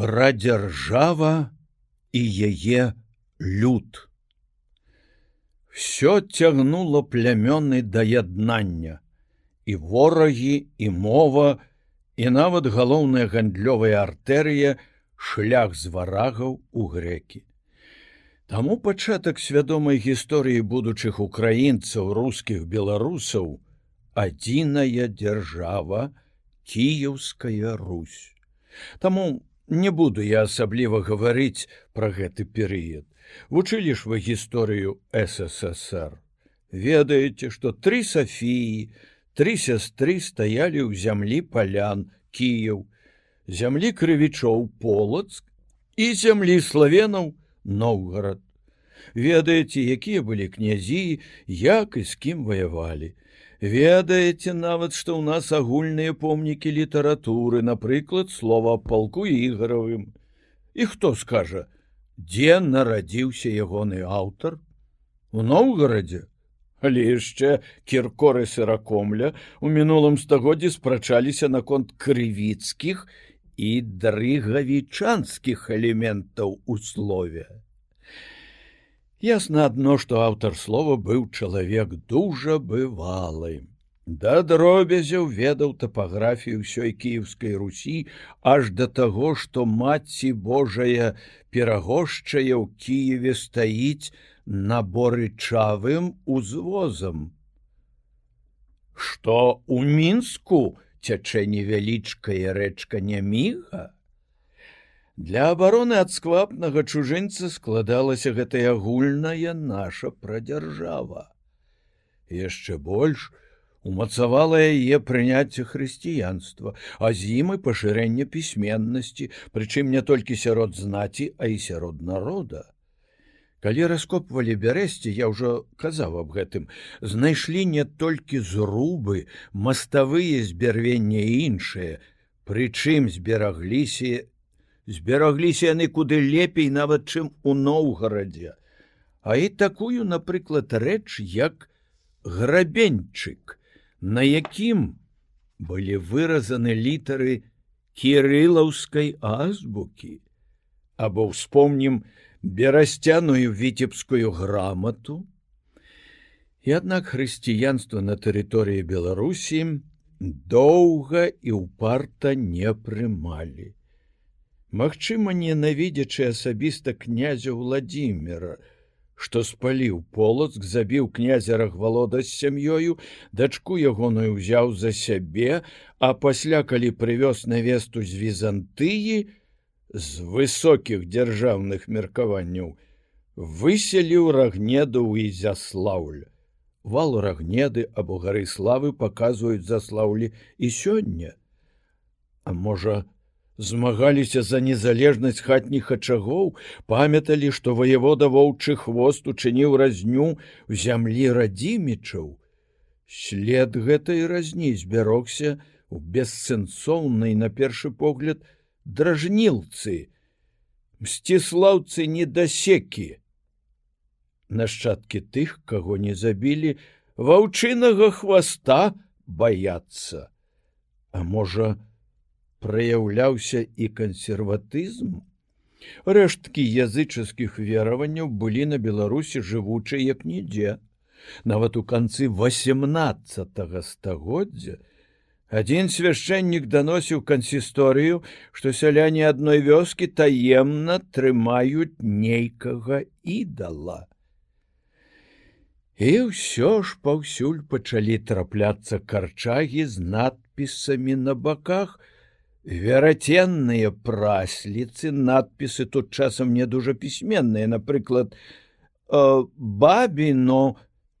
пра дзяржава і яе люд. Всё цягнуло плямёны да яднання, і ворагі і мова, і нават галоўная гандлёвая артэрыя шлях з варагаў у грэкі. Таму пачатак свядомай гісторыі будучых украінцаў рускіх беларусаў адзіная дзяржава кіеўская Русь. Таму не буду я асабліва гаварыць пра гэты перыяд. Вучылі ж вы гісторыю ССР. Ведаеце, што тры Сафіі, тры сястры стаялі ў зямлі палян Кіяў, зямлі крывічоў полацк і зямлі славенаў Ноўгарад. Ведаеце, якія былі князі, як і з кім ваявалі. Ведаеце нават, што ў нас агульныя помнікі літаратуры, напрыклад, слова палку ігравым. І хто скажа, дзе нарадзіўся ягоны аўтар? У Ноўгарадзе але яшчэ кіркоры сыракомля у мінулым стагоддзі спрачаліся наконт крывіцкіх і дрыгавічанскіх элементаў у слове ясна адно што аўтар слова быў чалавек дужа бывалым Да дробязяў ведаў тапаграфію ўсёй кіеўскай русі аж да таго, што маці Божая перагошчая ў Кіеве стаіць наборычавым узвозам. Што у мінску цячэ невялічкая рэчка няміга? Для абароны ад сквапнага чужынца складалася гэтая агульная наша прадзяржава. Яшчэ больш, умацавала яе прыняцце хрысціянства, а з ім і пашырэнне пісьменнасці, прычым не толькі сярод знаці, а і сярод народа. Калі раскопвалі бярэсці, я ўжо казаў аб гэтым, знайшлі не толькі зрубы, маставыя збярвення і іншыя, прычым зберагліся, зберагліся яны куды лепей нават чым у Ноўгарадзе, А і такую, напрыклад, рэч як грабеньчык, на якім былі выразаны літары кірылаўскай азбукі. Або ўспомнім берасцяную віцебскую грамату. І аднак хрысціянства на тэрыторыі беларусі доўга і ўпарта не прымалі Магчыма ненавідзячы асабіста князя владимира што спаліў полацк забіў князя рахвалода з сям'ёю дачку ягоную ўзяў за сябе а пасля калі прывёз навесту з візантыі з высокіх дзяржаўных меркаванняў выселіў рагнеду ў ізяслаўля вал рагнеды або гары славы паказваюць заслаўлі і сёння. А можа змагаліся за незалежнасць хатніх ачагоў памяталі што ваявода воўчы хвост учыніў разню у зямлі радзімічаў. След гэтай разні збярогся у бессэнсоўнай на першы погляд дражнілцы мсціслаўцы недасекі. Нашчадкі тых каго не забілі ваўчынага хваста баяцца. А можа у праяўляўся і кансерватызм. Рэшткі язычаскіх вераванняў былі на Беларусі жывучыя як нідзе. Нават у канцы 18 стагоддзя адзін свяшчэннік даносіў кансісторыю, што сяляне адной вёскі таемна трымаюць нейкага ідала. І ўсё ж паўсюль пачалі трапляцца карчагі з надпісамі на баках, вераценныя прасліцы надпісы тут часам не дужа пісьменныя напрыклад «Э, бабіно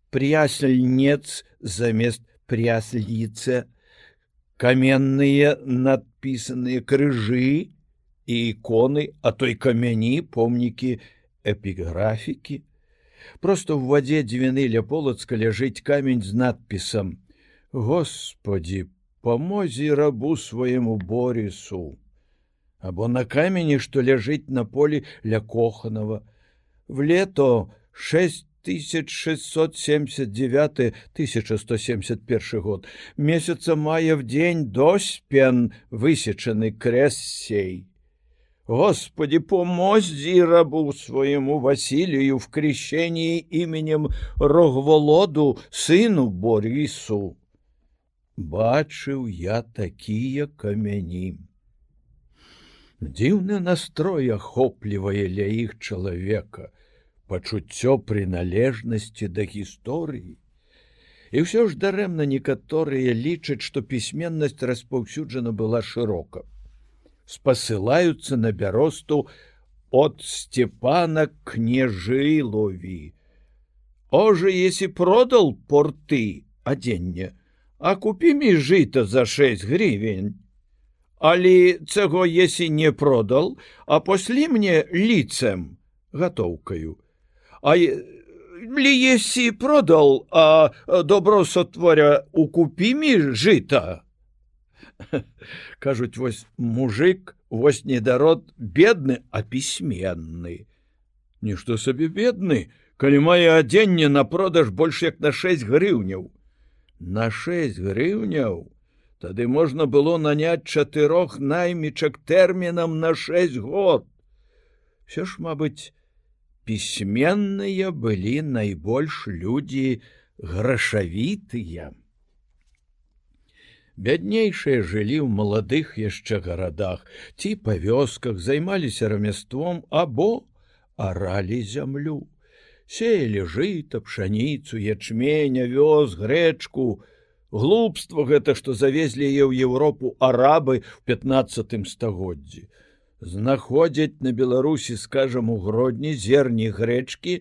прясальнец замест прясліца каменныя надпісаныя крыжы і іконы а той камяні помнікі эпіграфікі просто в вадзе дзвіны ля полацка ляжыць камень з надпісам господі по памозе рабу свайму борису. Або на камені што ляжыць на полі ля коханова в лето 6679 1171 год. Месяца мая в дзень доспен высечаны крэс сей. Господи, помозди рабу своему Василию в крещении именем Рогволоду, сыну Борису. Бачыў я такія камяні. Дзіўны настрой ахоплівае ля іх чалавека, пачуццё прыналежнасці да гісторыі. І ўсё ж дарэмна некаторыя лічаць, што пісьменнасць распаўсюджана была шырока спасылаюцца на бяросту от Степана княжылові. Оже, если продал порты адзенне, а купи ми жыта за 6 гривень. Али цего если не продал, а после мне лицем готовкаю. А ли если продал, а добро сотворя укупи ми жыта, кажуць вось мужик вось недарод бедны а пісьменны нішто сабе бедны калі мае адзенне на продаж больш як на 6 грыўняў на 6 грыўняў тады можна было наняць чатырох наймічак тэрмінам на 6 год. Все ж мабыць пісьменныя былі найбольш людзі грашавітыя. Бяднейшыя жылі ў маладых яшчэ гарадах ці па вёсках займаліся рамяством або аралі зямлю сеялі жыта пшаніцу ячменя вёз грэчку. Глупства гэта што завезлі яе ў еўропу арабы в пятнадцатым стагоддзі. Знаходзяць на беларусі скажам у гродні зерні грэчкі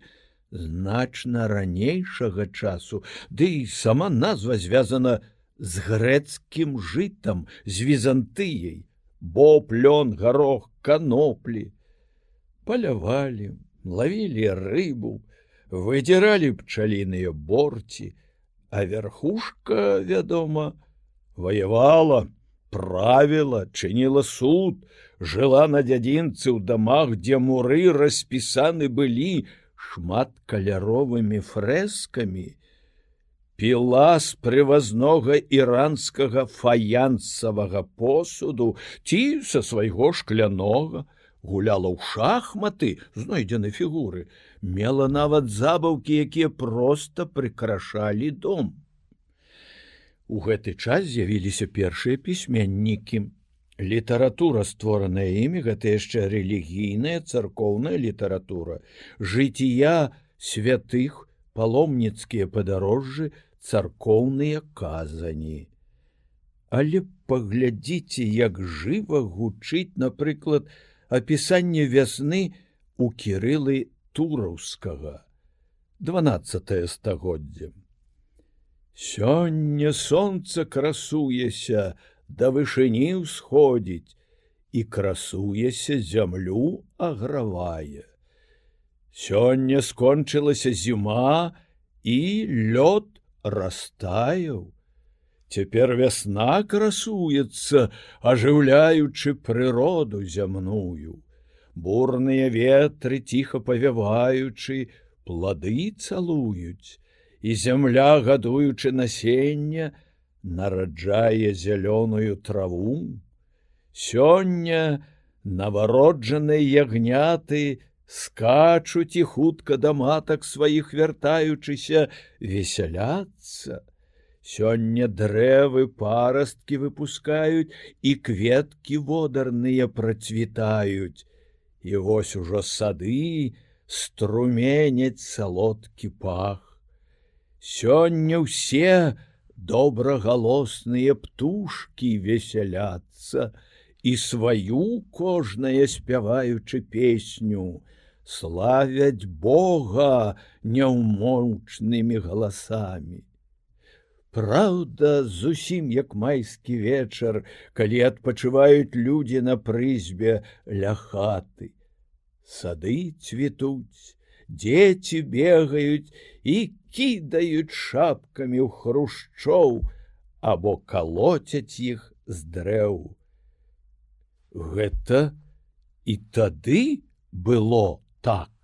значна ранейшага часу. Ды і сама назва звязана на з грэцкім жытам з візантыяй. Бо плён гарох каноплі палявалі лавілі рыбу выдзіралі пчаліныя борці а верхушка вядома ваявала правіла чыніла суд жыла на дзядзінцы ў дамах дзе муры распісаны былі шматкаляровымі фрэскамі піла з прывазнога іранскага фаянсавага посуду ці са свайго шклянога гуляла ў шахматы знойдзены фігуры мела нават забаўкі якія проста прыкрашалі дом. У гэты час з'явіліся першыя пісьменнікі. Літаратура створаная імі гэта яшчэ рэлігійная царкоўная літаратура. Жыція святых паломніцкія падарожжы царкоўныя казані. Але паглядзіце, як жыва гучыць, напрыклад, апісанне вясны у кірылы тураўскага 12 стагоддзя. Сёння сонца красуеся, да вышыні ўсходзіць і красуеся зямлю агравае. Сёння скончылася зіма і лёд растаяў. Цяпер вясна красуецца, ажыўляючы прыроду зямную. Бурныя ветры ціха павяваючы, плады цалуюць, і зямля, гадуючы насення, нараджае зялёную траву. Сёння навароджаныя ягняты, скачуць і хутка да матак сваіх вяртаючыся весяляцца. Сёння дрэвы парасткі выпускаюць і кветкі водарныя працвітаюць. І вось ужо сады струменяць салодкі пах. Сёння ўсе добрагалосныя птушки весяляцца і сваю кожнае спяваючы песню, славяць Бога няўмоўчнымі галасамі. Праўда, зусім як майскі вечар, калі адпачываюць людзі на прызбе ля хаты. Сады цвітуць, дзеці бегаюць і кідаюць шапкамі ў хрушчоў або калоцяць іх з дрэў. Гэта і тады было так.